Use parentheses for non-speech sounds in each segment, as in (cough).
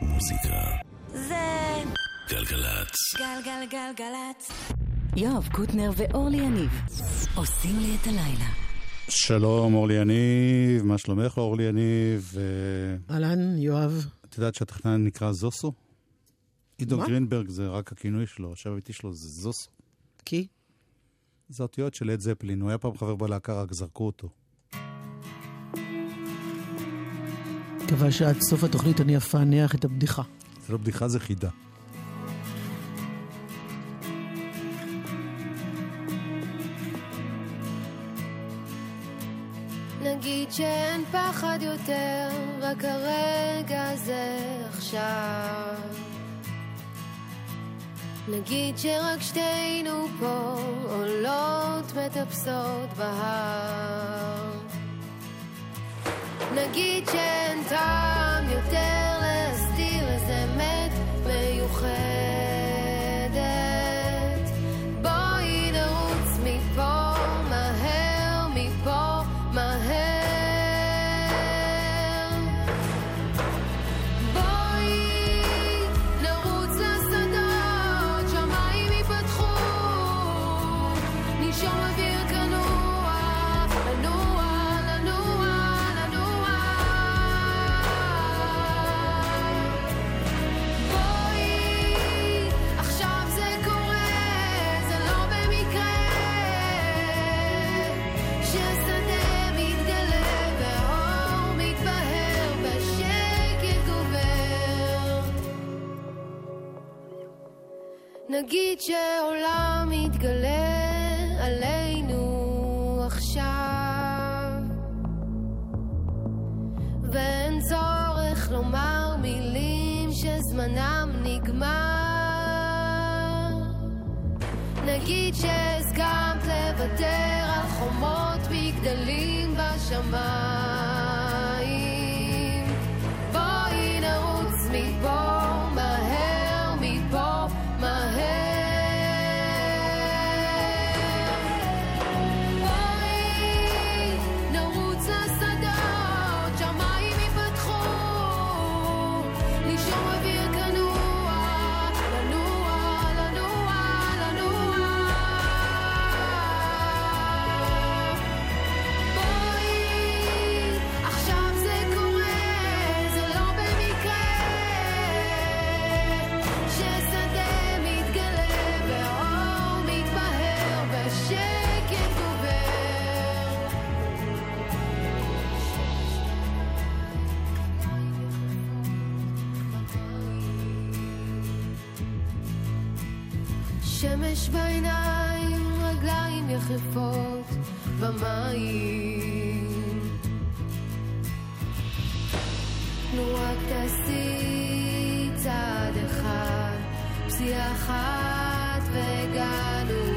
מוזיקה. זה גלגלצ. גלגלגלגלצ. יואב קוטנר ואורלי יניב עושים לי את הלילה. שלום, אורלי יניב, מה שלומך, אורלי יניב? אה, אהלן, יואב. את יודעת שהטכנן נקרא זוסו? עידו? גרינברג זה רק הכינוי שלו, השם האמיתי שלו זה זוסו. כי? זה אותיות של לד זפלין, הוא היה פעם חבר בלהקה, רק זרקו אותו. מקווה שעד סוף התוכנית אני אפענח את הבדיחה. זה לא בדיחה, זה חידה. נגיד שאין פחד יותר, רק הרגע הזה עכשיו. נגיד שרק שתינו פה עולות מטפסות בהר. נגיד שאין טעם נגיד שעולם מתגלה עלינו עכשיו, ואין צורך לומר מילים שזמנם נגמר. נגיד שהסכמת לוותר על חומות מגדלים בשמיים. יחפות במים. נו רק תעשי צעד אחד, פסיעה אחת והגענו.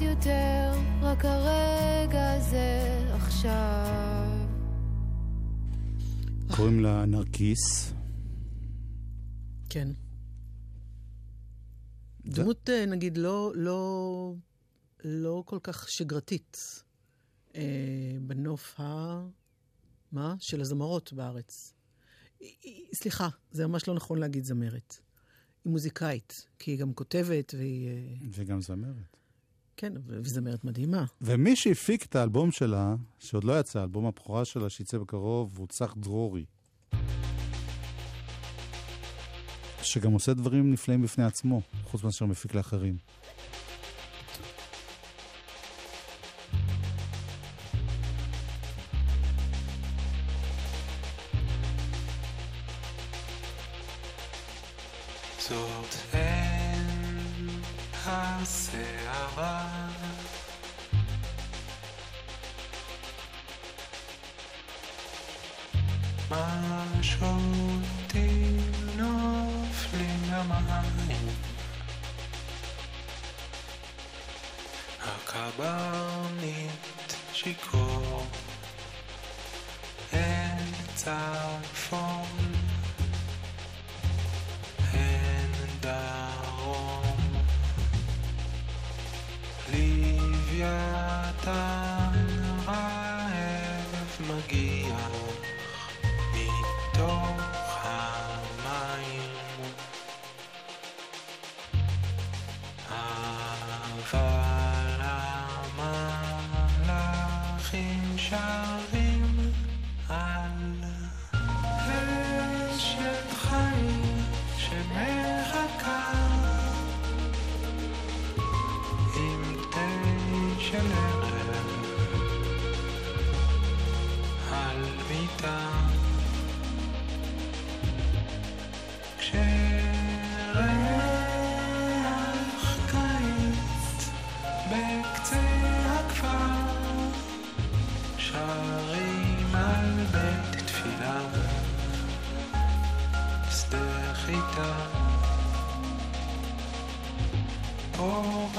פחד יותר, רק הרגע הזה עכשיו. קוראים לה נרקיס. כן. דמות, אה, נגיד, לא, לא, לא כל כך שגרתית אה, בנוף ה... מה? של הזמרות בארץ. סליחה, זה ממש לא נכון להגיד זמרת. היא מוזיקאית, כי היא גם כותבת, והיא... אה, וגם זמרת. כן, וזמרת מדהימה. ומי שהפיק את האלבום שלה, שעוד לא יצא, האלבום הבכורה שלה, שיצא בקרוב, הוא צח דרורי. שגם עושה דברים נפלאים בפני עצמו, חוץ מאשר מפיק לאחרים. זאת אין הסערה. מה שותים נופלים למים הקברניט שיכור אין צפון Yeah.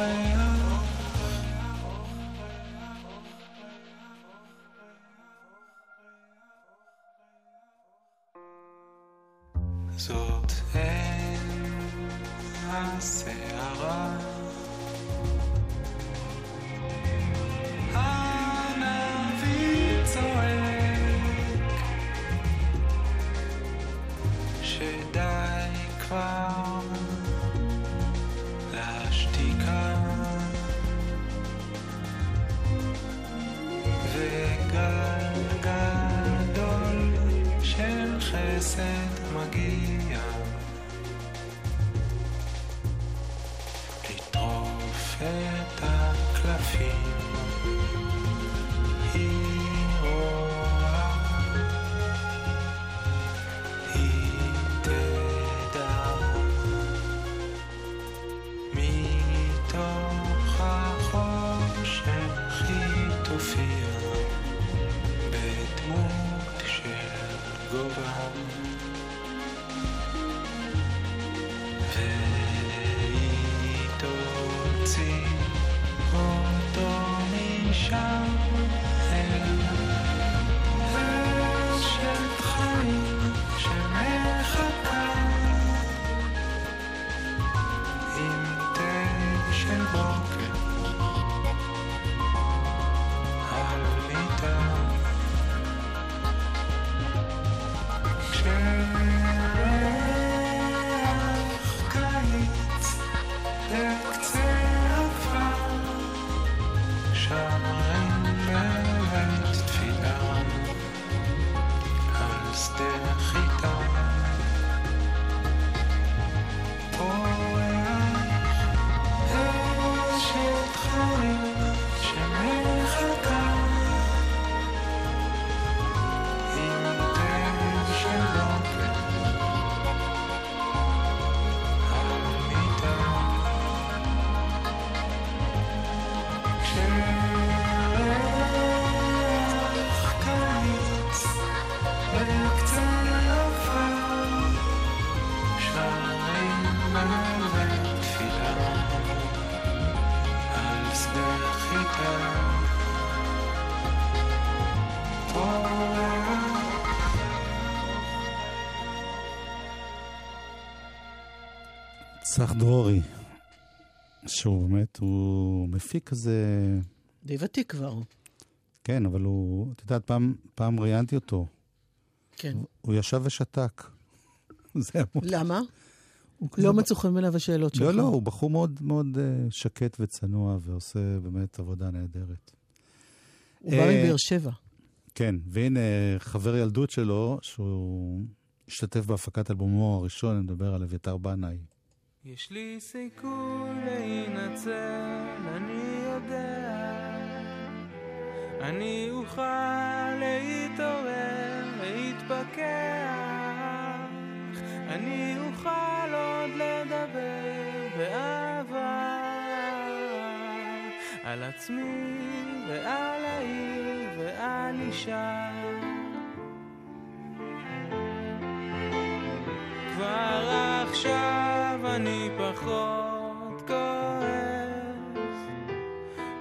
play צח דרורי, שהוא באמת, הוא מפיק כזה, די ותיק כבר. כן, אבל הוא, את יודעת, פעם, פעם ראיינתי אותו, כן. הוא ישב ושתק. (laughs) זה המון. למה? הוא לא מצאו חן בעיניו השאלות שלך. לא, לא, הוא בחור מאוד מאוד אה, שקט וצנוע, ועושה באמת עבודה נהדרת. הוא בא אה, מבאר שבע. כן, והנה חבר ילדות שלו, שהוא השתתף בהפקת אלבומו הראשון, אני מדבר על אביתר בנאי. יש לי סיכוי להינצל, אני יודע. אני אוכל להתעורר, להתפכח. אני אוכל עוד לדבר באהבה על עצמי ועל העיר ועל אישה. כבר פחות כועס,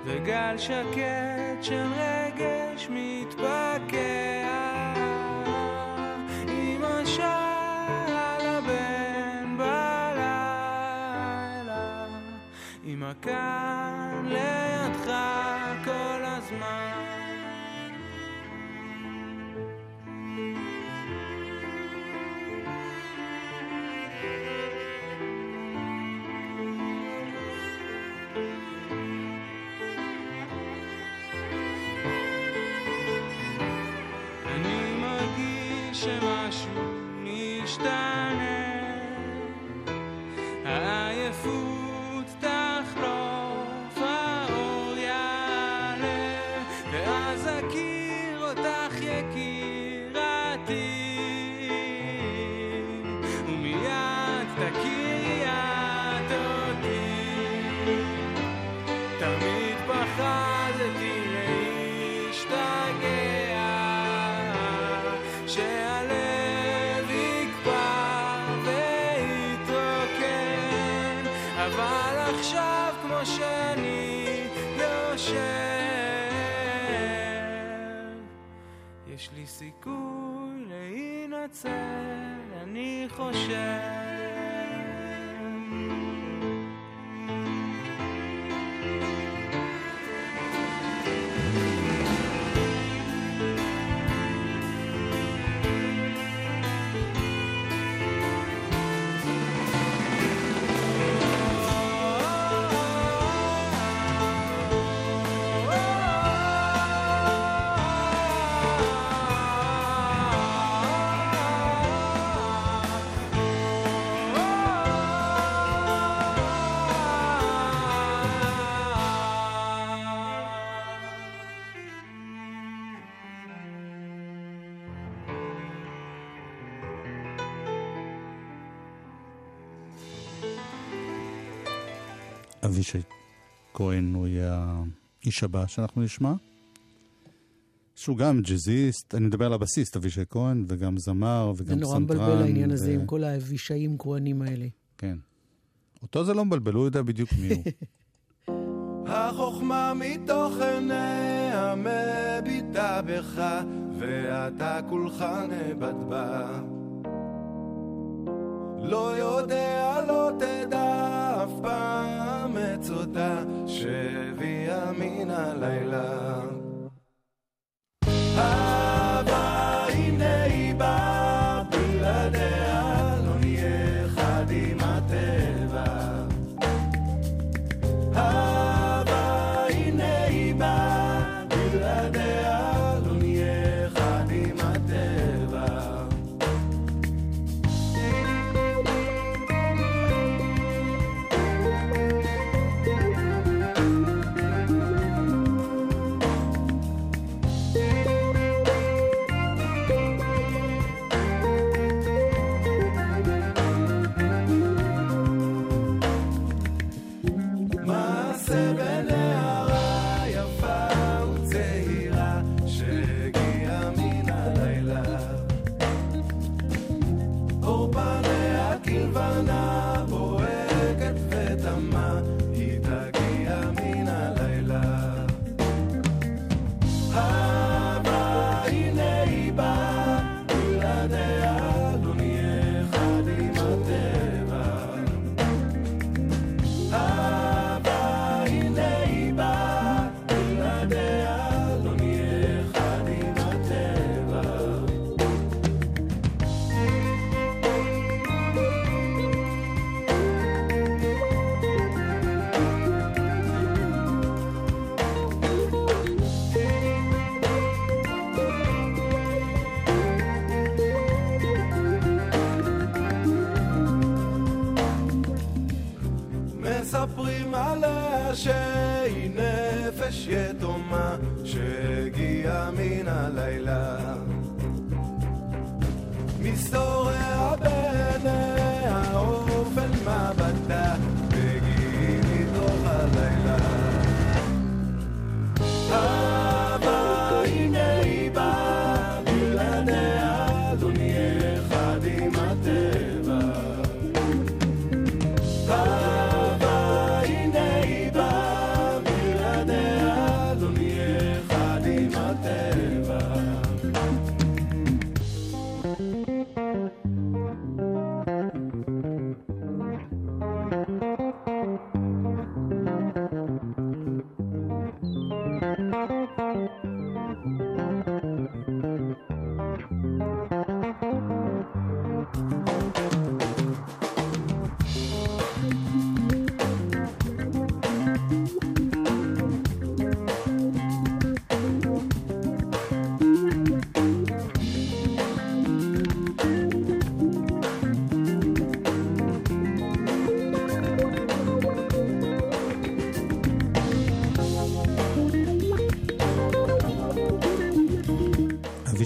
וגל שקט של רגש מתפקע. אמא שאלה בן בלילה, אמא אבישי כהן הוא יהיה האיש הבא שאנחנו נשמע. שהוא גם ג'אזיסט, אני מדבר על הבסיסט, אבישי כהן, וגם זמר, זה וגם נורא סנטרן. מבלבל העניין הזה ו- עם כל האבישאים כהנים האלה. כן. אותו זה לא מבלבל, הוא יודע בדיוק מי הוא. (laughs) החוכמה מתוכניה מביטה בך, ואתה כולך נאבד בה. לא יודע, לא תדע אף פעם מצודה שהביאה מן הלילה.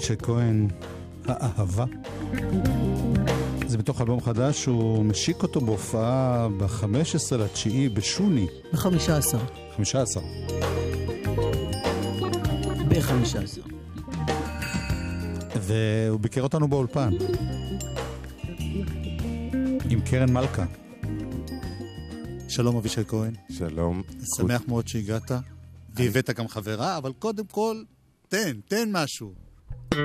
אבישי כהן, האהבה. זה בתוך אלבום חדש, הוא משיק אותו בהופעה ב-15 לתשיעי בשוני. ב-15. 15. ב-15. והוא ביקר אותנו באולפן. עם קרן מלכה. שלום אבישי כהן, שלום. שמח מאוד שהגעת, והבאת גם חברה, אבל קודם כל, תן, תן משהו. זה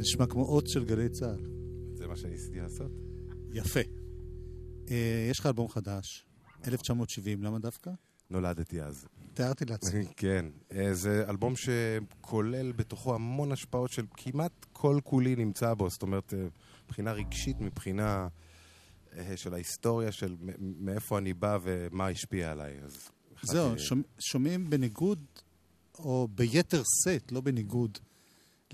נשמע כמו אות של גלי צה"ל. זה מה שניסיתי לעשות. יפה. אה, יש לך אלבום חדש, 1970, למה דווקא? נולדתי אז. תיארתי לעצמי. (laughs) כן. אה, זה אלבום שכולל בתוכו המון השפעות של כמעט כל כולי נמצא בו. זאת אומרת, אה, מבחינה רגשית, מבחינה של ההיסטוריה, של מאיפה אני בא ומה השפיע עליי. אז זהו, שומע- שומעים בניגוד, או ביתר שאת, לא בניגוד,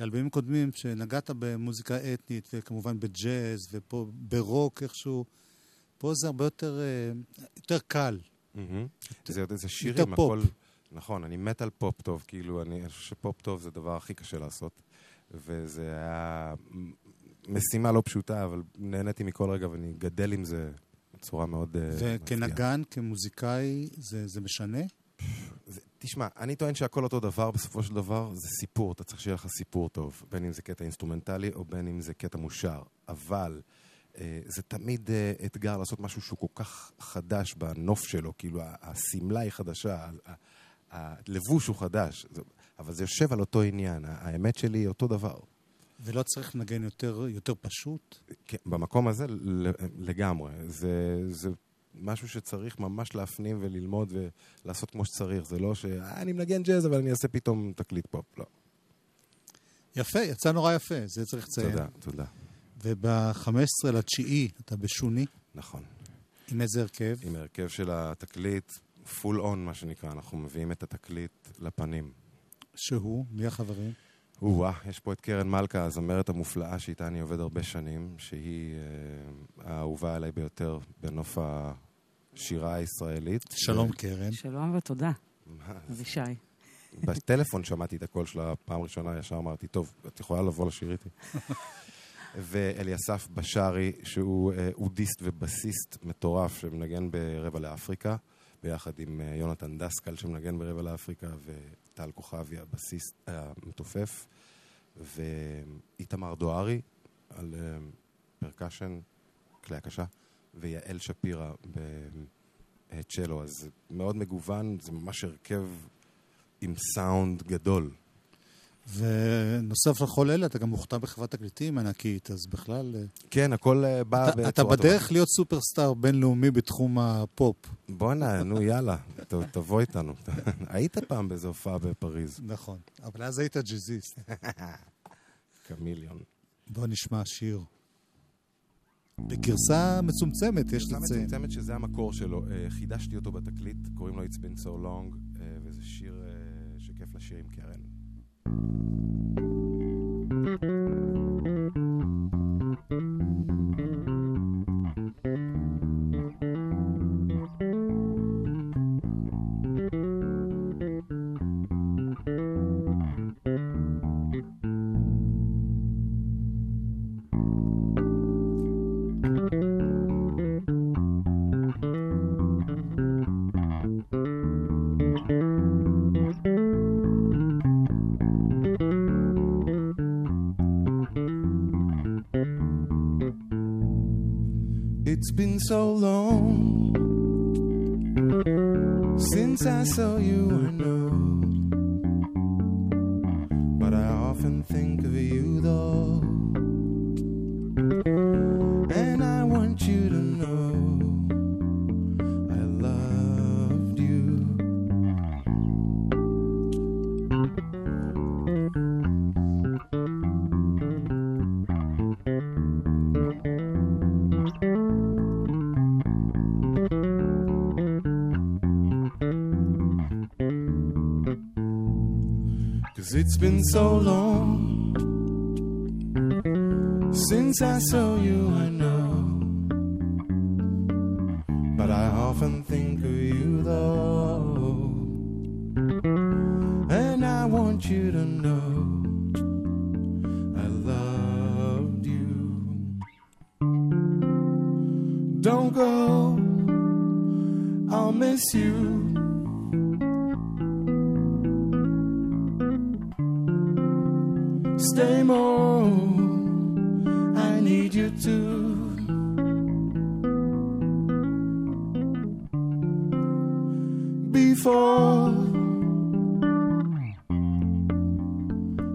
לאלבומים קודמים, שנגעת במוזיקה אתנית, וכמובן בג'אז, ופה ברוק איכשהו. פה זה הרבה יותר, אה, יותר קל. מהמם. זה זה שירים, יותר פופ. הכל... נכון, אני מת על פופ טוב, כאילו, אני חושב שפופ טוב זה הדבר הכי קשה לעשות. וזה היה משימה לא פשוטה, אבל נהניתי מכל רגע ואני גדל עם זה בצורה מאוד... אה. וכנגן, כמוזיקאי, זה, זה משנה? זה- תשמע, אני טוען שהכל אותו דבר, בסופו של דבר זה סיפור, אתה צריך שיהיה לך סיפור טוב, בין אם זה קטע אינסטרומנטלי או בין אם זה קטע מושר. אבל אה, זה תמיד אה, אתגר לעשות משהו שהוא כל כך חדש בנוף שלו, כאילו השמלה היא חדשה, הלבוש הוא חדש, אבל זה יושב על אותו עניין, האמת שלי היא אותו דבר. ולא צריך לנגן יותר, יותר פשוט? כן, במקום הזה לגמרי. זה, זה משהו שצריך ממש להפנים וללמוד ולעשות כמו שצריך. זה לא ש... "אה, אני מנגן ג'אז, אבל אני אעשה פתאום תקליט פופ. לא. יפה, יצא נורא יפה, זה צריך לציין. תודה, תודה. וב-15 לתשיעי אתה בשוני, נכון. עם איזה הרכב? עם ההרכב של התקליט, פול און, מה שנקרא, אנחנו מביאים את התקליט לפנים. שהוא, מי החברים? או-אה, יש פה את קרן מלכה, הזמרת המופלאה שאיתה אני עובד הרבה שנים, שהיא אה, האהובה עליי ביותר בנוף השירה הישראלית. שלום קרן. שלום ותודה, אבישי. בטלפון שמעתי את הקול שלה פעם ראשונה, ישר אמרתי, טוב, את יכולה לבוא לשיר איתי? (laughs) ואליסף בשארי, שהוא אה, אודיסט ובסיסט מטורף, שמנגן ברבע לאפריקה, ביחד עם אה, יונתן דסקל, שמנגן ברבע לאפריקה, וטל כוכבי, הבסיסט המתופף, ואיתמר דוארי, על אה, percussion, כלי הקשה, ויעל שפירא בצ'לו. אז מאוד מגוון, זה ממש הרכב עם סאונד גדול. ונוסף לכל אלה, אתה גם מוכתר בחברת תקליטים ענקית, אז בכלל... אה, כן, הכל אה, בעתה, בצורתה טובה. בדרך להיות סופרסטאר בינלאומי בתחום הפופ. בואנה, נו יאללה, ת, תבוא איתנו. (laughs) היית פעם באיזו הופעה בפריז? נכון. אבל אז היית ג'אזיסט. קמיליון. (laughs) בוא נשמע שיר. בגרסה מצומצמת, יש גרסה לציין. מצומצמת שזה המקור שלו. אה, חידשתי אותו בתקליט, קוראים לו It's been so long, וזה שיר שכיף לשיר עם קרן. thank you been so long since I saw Stay more, I need you to. Before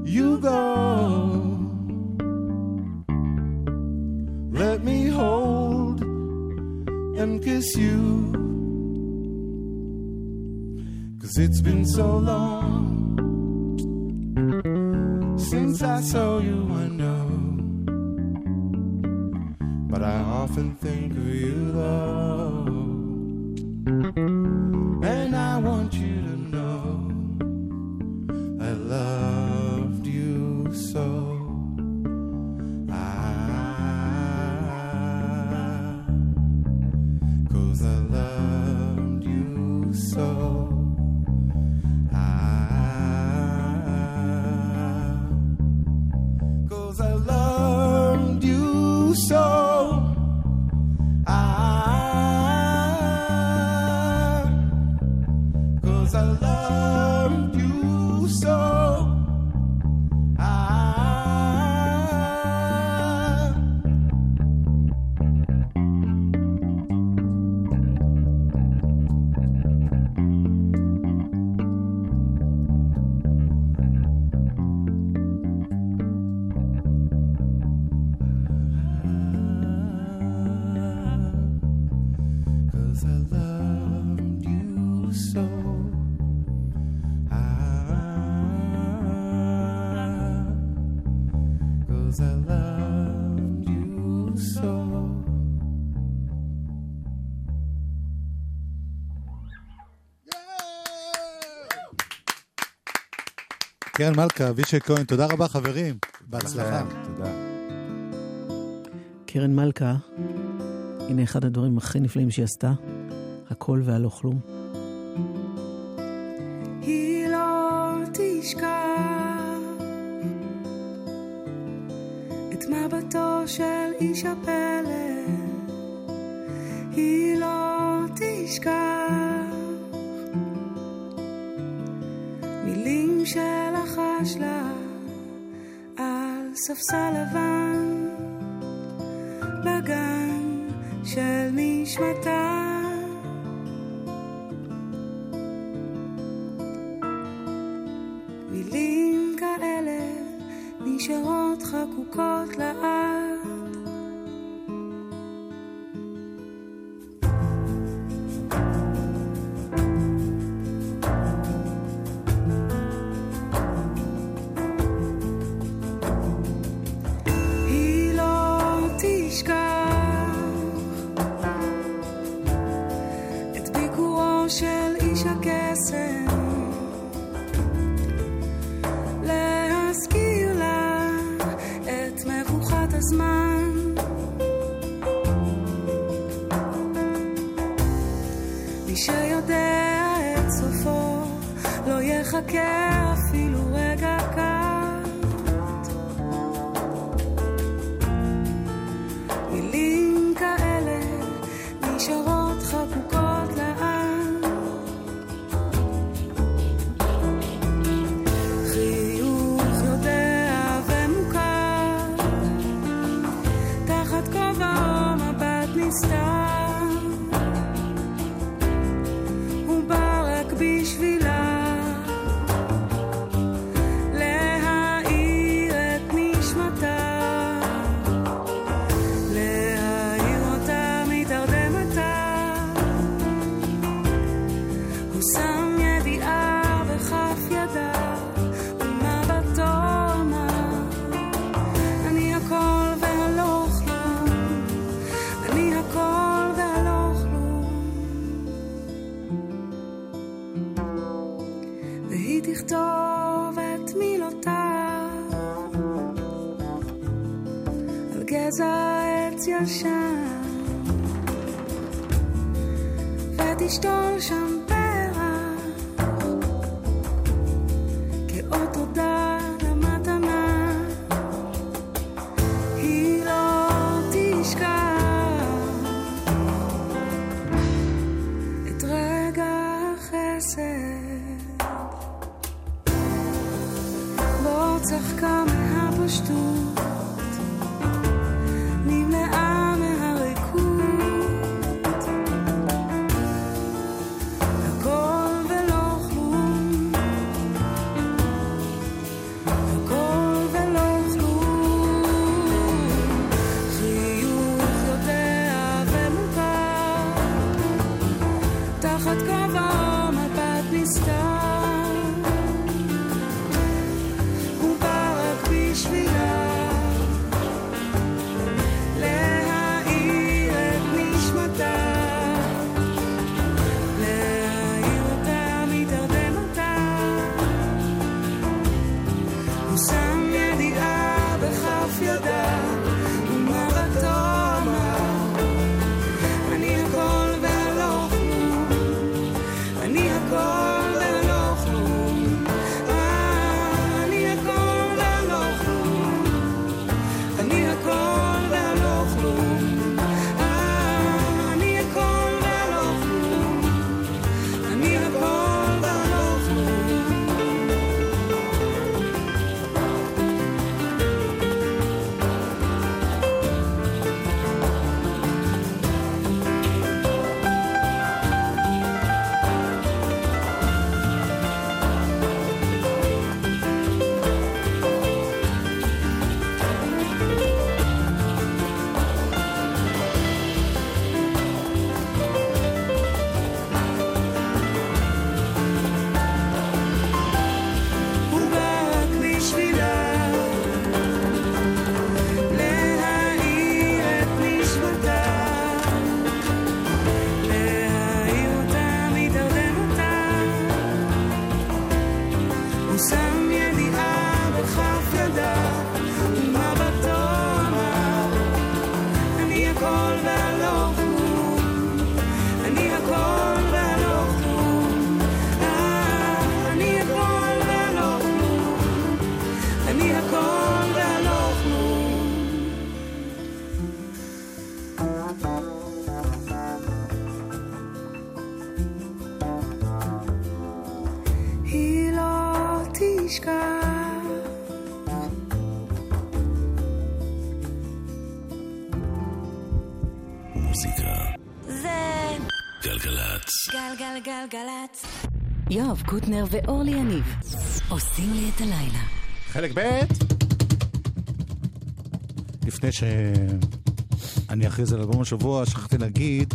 you go, let me hold and kiss you. Cause it's been so long so you wonder. But I often think of I you so. קרן מלכה, אבישי כהן, תודה רבה חברים, בהצלחה. תודה. קרן מלכה, הנה אחד הדברים הכי נפלאים שהיא עשתה, הכל והלא כלום. של איש הפלא, היא לא תשכח. מילים שלחש לה על ספסל לבן גלגלגלגלצ. יואב קוטנר ואורלי יניב עושים לי את הלילה. חלק ב' לפני שאני אכריז על אלבום השבוע, שכחתי להגיד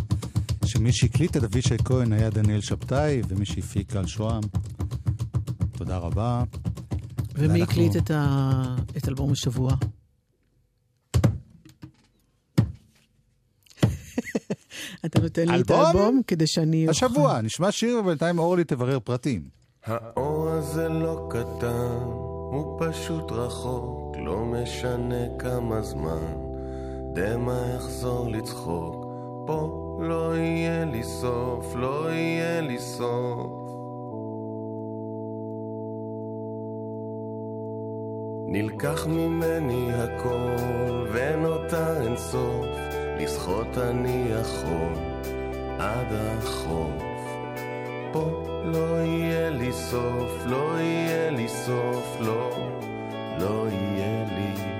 שמי שהקליט את אבישי כהן היה דניאל שבתאי, ומי שהפיק על שוהם. תודה רבה. ומי ואנחנו- הקליט את ה- את אלבום השבוע? נותן לי את אלבום? האלבום כדי שאני... אוכל- השבוע, נשמע שיר, ובינתיים אורלי תברר פרטים. האור הזה לא קטן, הוא פשוט רחוק, לא משנה כמה זמן. דמע יחזור לצחוק, פה לא יהיה לי סוף, לא יהיה לי סוף. נלקח ממני הכל, ונותר אין סוף, לשחות אני יכול עד החוף. פה לא יהיה לי סוף, לא יהיה לי סוף, לא, לא יהיה לי.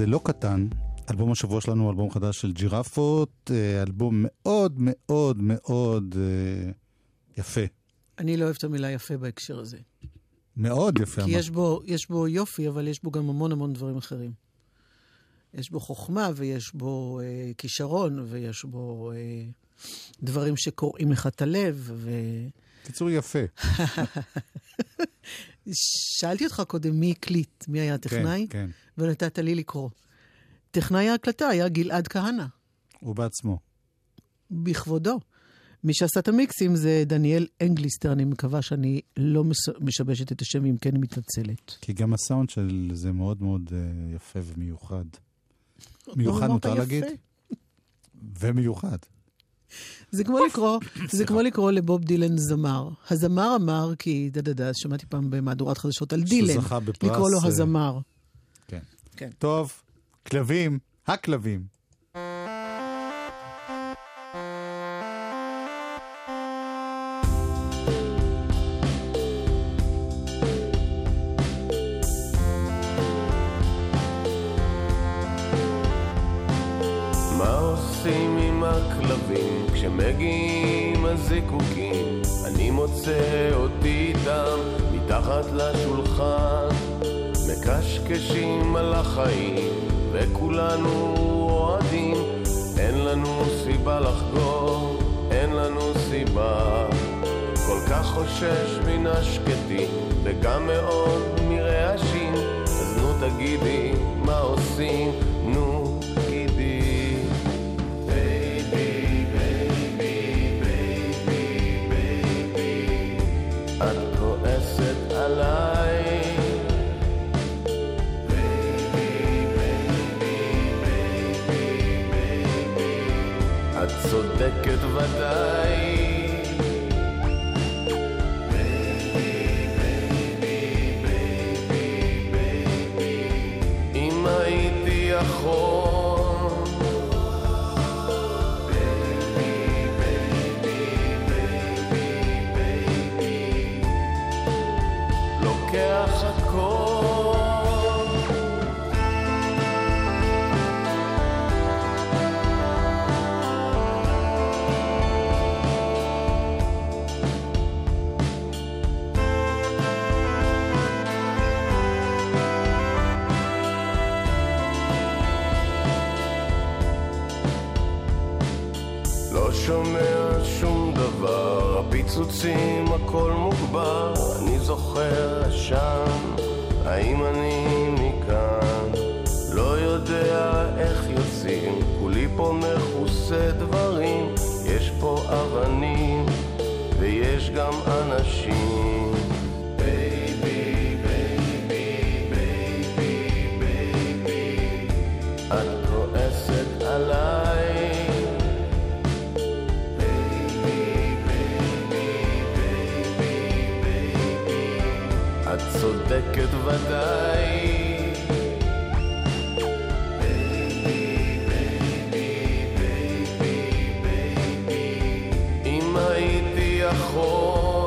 הזה לא קטן. אלבום השבוע שלנו הוא אלבום חדש של ג'ירפות, אה, אלבום מאוד מאוד מאוד אה, יפה. אני לא אוהבת את המילה יפה בהקשר הזה. מאוד יפה. כי. יש בו, יש בו יופי, אבל יש בו גם המון המון דברים אחרים. יש בו חוכמה, ויש בו אה, כישרון, ויש בו אה, דברים שקורעים לך את הלב, ו... קיצור יפה. שאלתי אותך קודם מי הקליט, מי היה הטכנאי, כן, ונתת לי לקרוא. טכנאי ההקלטה היה גלעד כהנא, הוא בעצמו. בכבודו. מי שעשה את המיקסים זה דניאל אנגליסטר, אני מקווה שאני לא מש- משבשת את השם, אם כן היא מתנצלת. כי גם הסאונד של זה מאוד מאוד אה, יפה ומיוחד. מיוחד מותר. להגיד? ומיוחד. זה כמו לקרוא, זה כמו לקרוא לבוב דילן זמר. הזמר אמר, כי דה דה דה, שמעתי פעם במהדורת חדשות על דילן, לקרוא לו אה, הזמר. כן. כן. טוב, כלבים, הכלבים. כשמגיעים הזיקוקים? אני מוצא אותי איתם מתחת לשולחן. מקשקשים על החיים וכולנו אוהדים. אין לנו סיבה לחגוג, אין לנו סיבה. כל כך חושש מן השקטים וגם מאוד מרעשים. אז נו תגידי מה עושים, נו but. Uh, יכול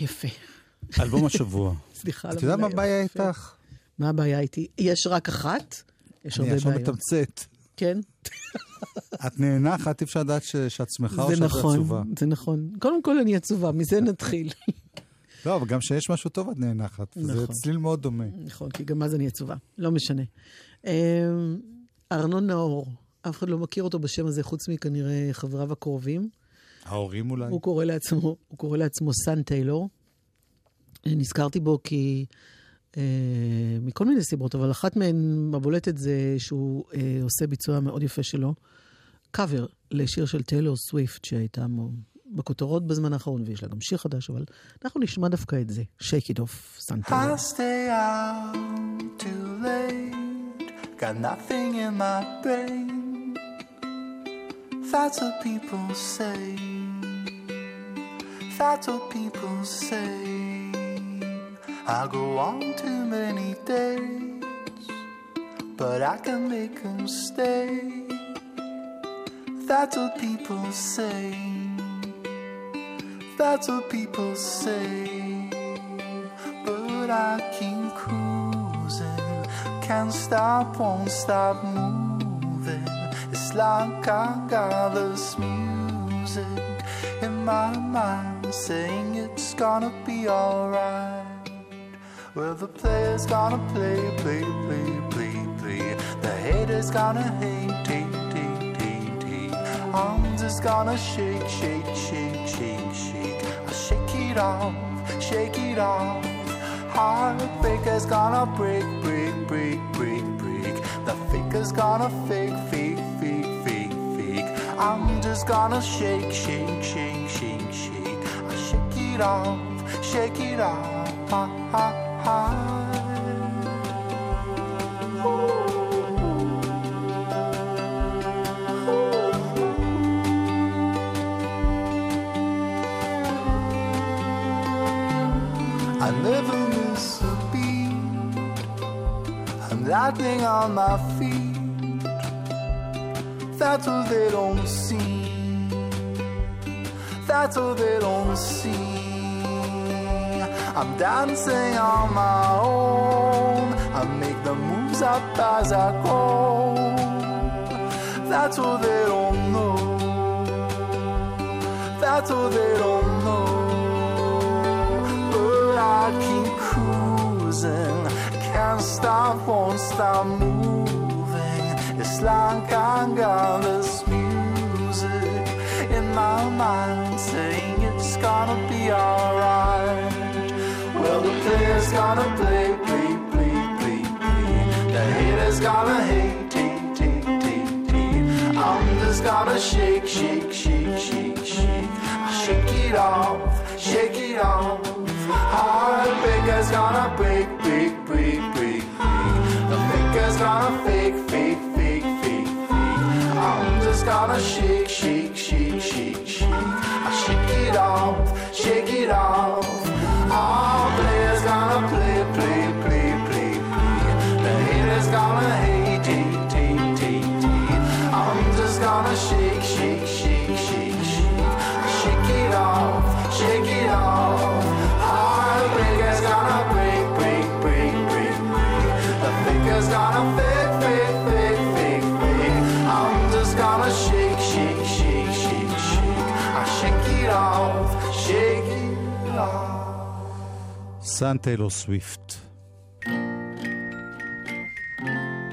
יפה. אלבום השבוע. (laughs) סליחה על את יודעת מה הבעיה. איתך? מה הבעיה איתי? יש רק אחת? יש אני הרבה עכשיו בעיות. מתמצת. כן, (laughs) את נאנחת, אי אפשר לדעת שאת שמחה או זה שאת נכון, עצובה. זה נכון. קודם כל אני עצובה, מזה (laughs) נתחיל. לא, אבל גם כשיש משהו טוב את נאנחת. זה נכון. צליל מאוד דומה. נכון, כי גם אז אני עצובה, לא משנה. אמ, ארנון נאור, אף אחד לא מכיר אותו בשם הזה, חוץ מכנראה חבריו הקרובים. ההורים אולי? הוא קורא לעצמו, הוא קורא לעצמו סן טיילור. נזכרתי בו כי, אה, מכל מיני סיבות, אבל אחת מהן הבולטת זה שהוא אה, עושה ביצוע מאוד יפה שלו, קאבר לשיר של טיילור סוויפט שהייתה בכותרות בזמן האחרון, ויש לה גם שיר חדש, אבל אנחנו נשמע דווקא את זה, Shake It Off, got nothing in my brain. That's what people say. That's what people say. I go on too many dates, but I can make them stay. That's what people say. That's what people say. But I keep cruising. Can't stop, won't stop moving. Like I got this music in my mind saying it's gonna be alright. Well, the player's gonna play, play, play, play, play. The haters gonna hate, hate, hate, hate, hate. I'm just gonna shake, shake, shake, shake, shake. I shake it off, shake it off. Heartbreaker's gonna break, break, break, break, break. The faker's gonna fake, fake. I'm just gonna shake, shake, shake, shake, shake. I shake it off, shake it off. Ha, ha, ha. I never miss a beat. I'm lightning on my feet. That's what they don't see. That's what they don't see. I'm dancing on my own. I make the moves up as I go. That's what they don't know. That's what they don't know. But I keep cruising. Can't stop, won't stop moving. Like I got this music in my mind saying it's gonna be alright. Well, the player's gonna play, play, play, play, play. The haters gonna hate, hate, hate, hate, hate. I'm just gonna shake, shake, shake, shake, shake. Shake it off, shake it off. Heartbreaker's gonna break, break, break, break, break. The faker's gonna fake, fake, just gonna shake, shake, shake, shake, shake. I shake it off, shake it off. All players gonna play, play, play, play, play. The haters gonna hate, hate, hate, hate, hate. I'm just gonna shake, shake, shake, shake, shake. I shake it off, shake it off. Heartbreakers gonna break, break, break, break, break. The faker's gonna fake, סאן טיילור סוויפט.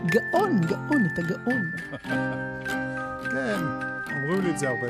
גאון, גאון, אתה גאון. כן, אומרים לי את זה הרבה.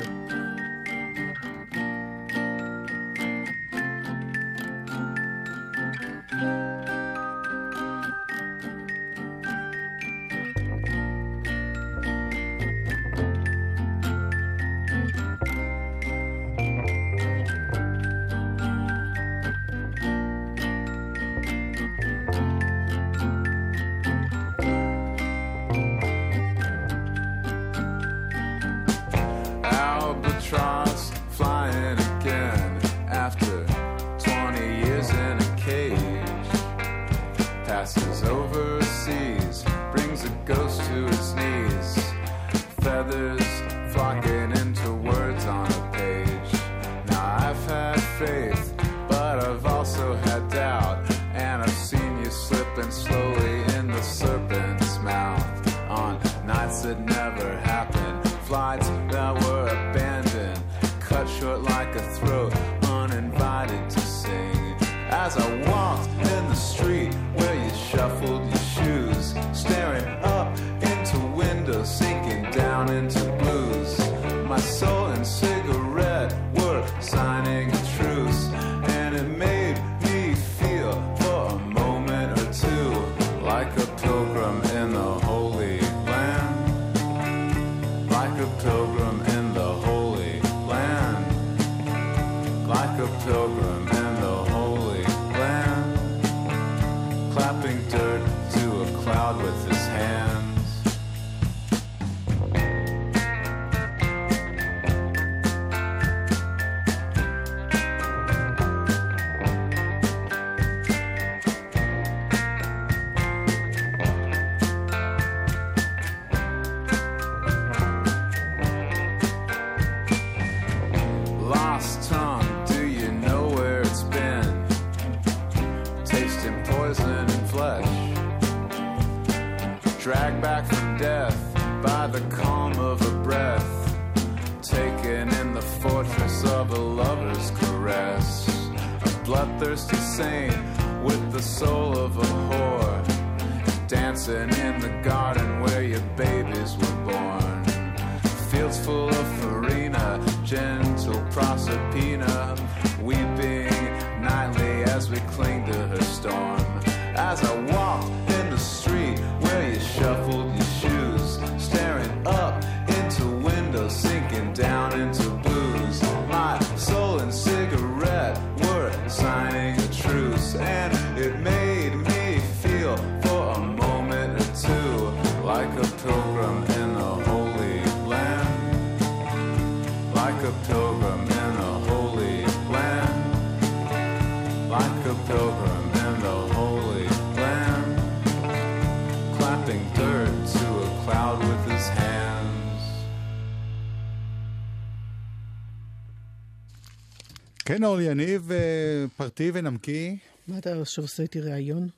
כן, אורלי יניב, אה, פרטי ונמקי. מה אתה עכשיו עושה איתי ראיון?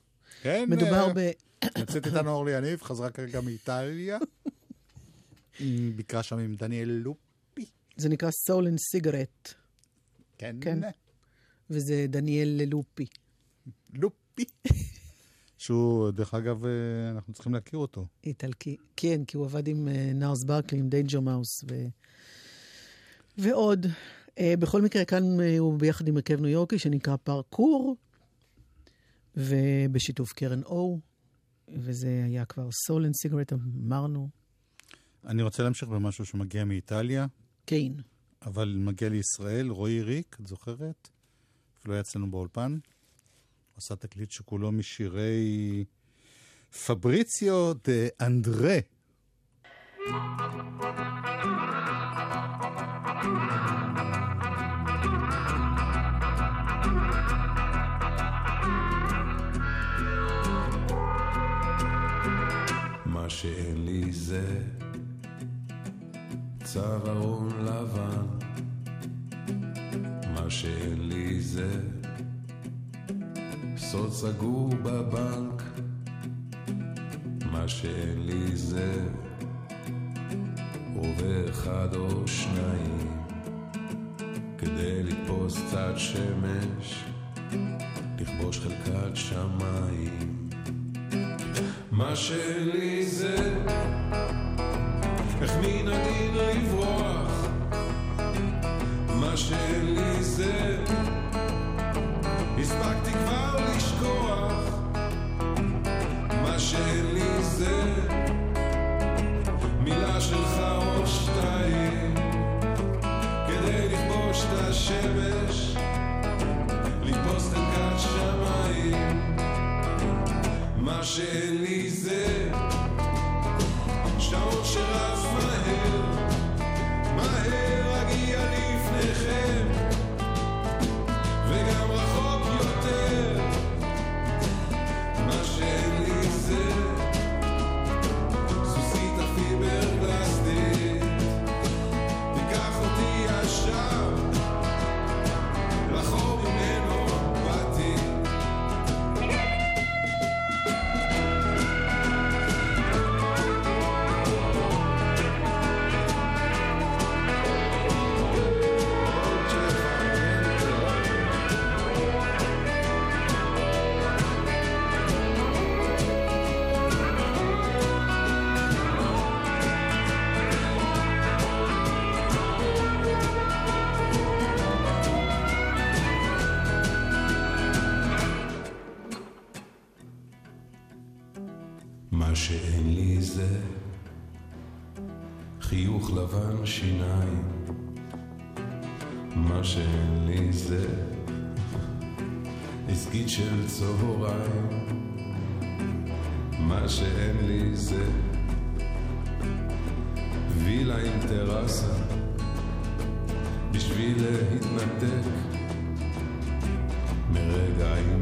כן, מדובר אה, ב... נמצאת איתנו אורלי יניב, חזרה כרגע מאיטליה. ביקרה שם עם דניאל לופ. זה נקרא Soul and Cigarette, כן. כן. וזה דניאל ללופי. לופי. שהוא, דרך אגב, אה, אנחנו צריכים להכיר אותו. איטלקי. כן, כי הוא עבד עם Gnarls Barkley, עם Danger Mouse ו... ועוד. אה, בכל מקרה, כאן אה, הוא ביחד עם הרכב ניו יורקי שנקרא פרקור, ובשיתוף קרן או, וזה היה כבר Soul and Cigarette, אמרנו. אני רוצה להמשיך במשהו שמגיע מאיטליה, קיין. אבל מגיע לישראל, רועי ריק, את זוכרת? אפילו היה אצלנו באולפן. עשה תקליט שכולו משירי פבריציו דה אנדרה. שאין לי זה. צווארון לבן, מה שאין לי זה. סוד סגור בבנק, מה שאין לי זה. רובה אחד או שניים כדי לתפוס קצת שמש, לכבוש חלקת שמיים. מה שלי זה? איך מן הדין לברוח? מה שלי זה? הספקתי כבר לשכוח. מה שלי זה? מילה שלך או שתיים. כדי לכבוש את השמש לתפוס חלקת שמיים. מה שאין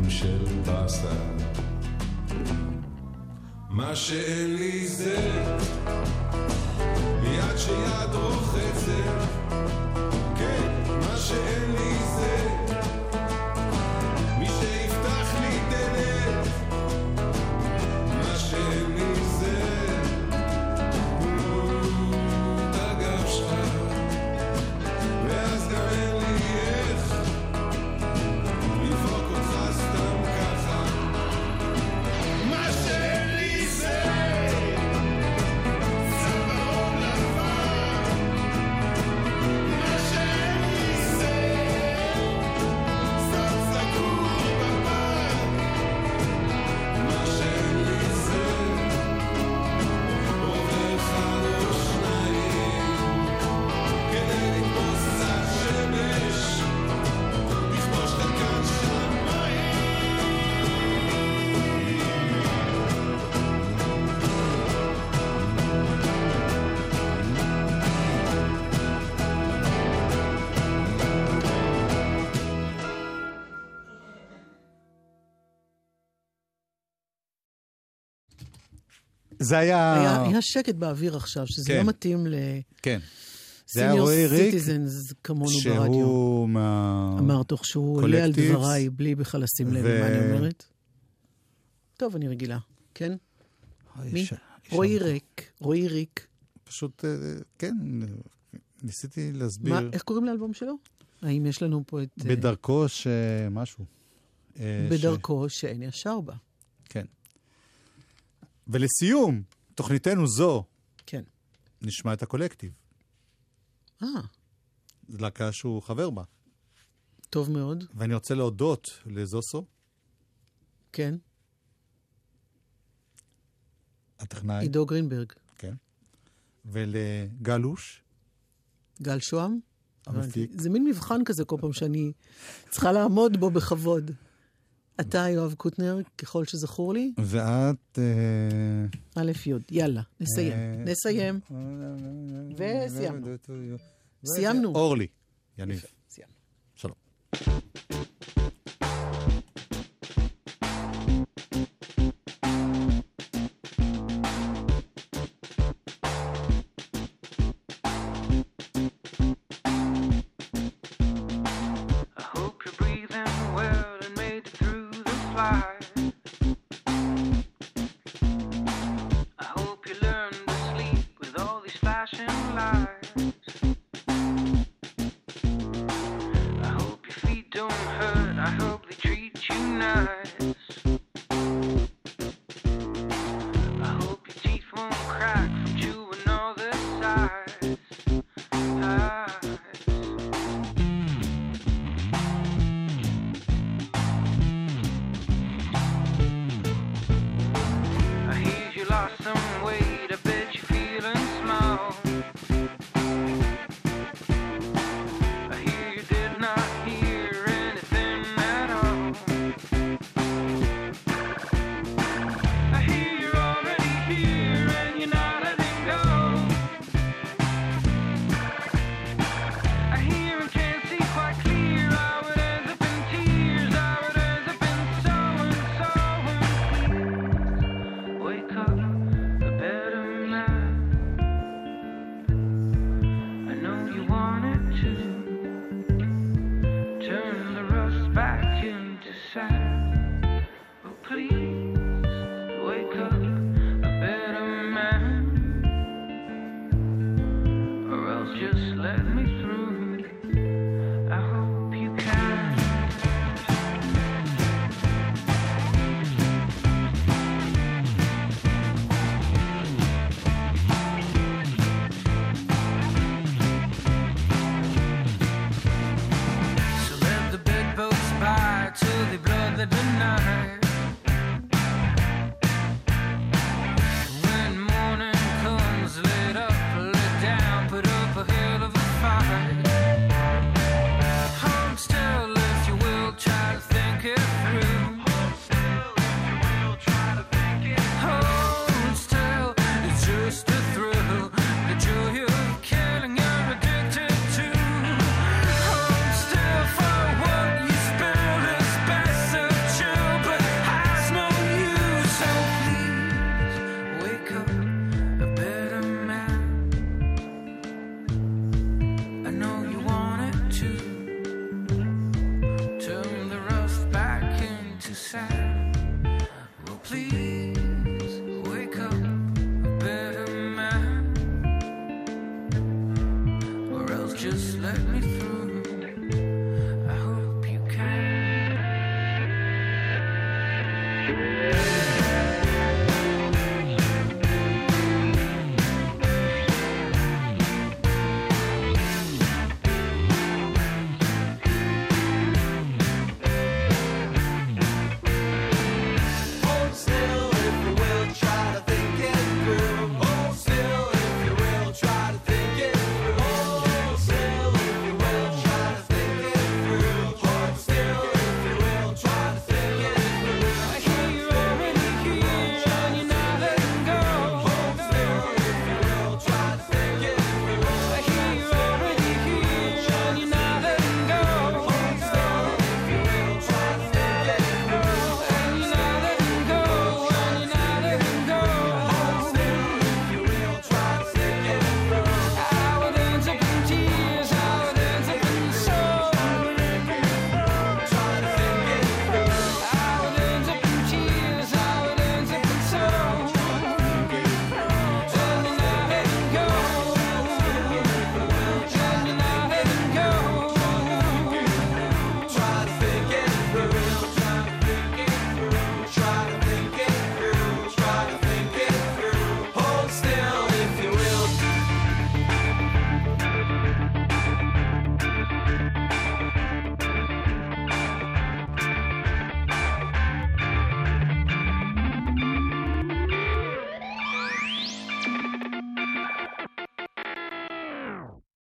מרגעים של באסה מה שאין לי זה יד שיד רוחצת. כן, מה שאין לי זה זה היה... היה, היה שקט באוויר עכשיו, שזה כן. לא מתאים כן. זה היה רועי ריק, Citizens כמונו ברדיו. שהוא מה... אמר תוך שהוא עולה על דבריי בלי בכלל לשים לב ו- למה אני אומרת. טוב, אני רגילה. כן? מי? ש- רועי ריק. רועי ריק. פשוט, אה, כן, ניסיתי להסביר. מה, איך קוראים לאלבום שלו? האם יש לנו פה את... אה, בדרכו שמשהו. אה, ש- בדרכו שאין ישר בה. כן. ולסיום, תוכניתנו זו, כן. נשמע את הקולקטיב. אה, זו להקה שהוא חבר בה. טוב מאוד. ואני רוצה להודות לזוסו, כן. הטכנאי, עידו גרינברג. כן, ולגלוש, גל שוהם? המפיק. זה מין מבחן כזה כל פעם שאני צריכה לעמוד בו בכבוד. אתה, יואב קוטנר, ככל שזכור לי, ואת... אה, א' י', יאללה, נסיים. אה, נסיים. וסיימנו. סיימנו. אורלי, יניב. סיימנו. שלום. just let me through.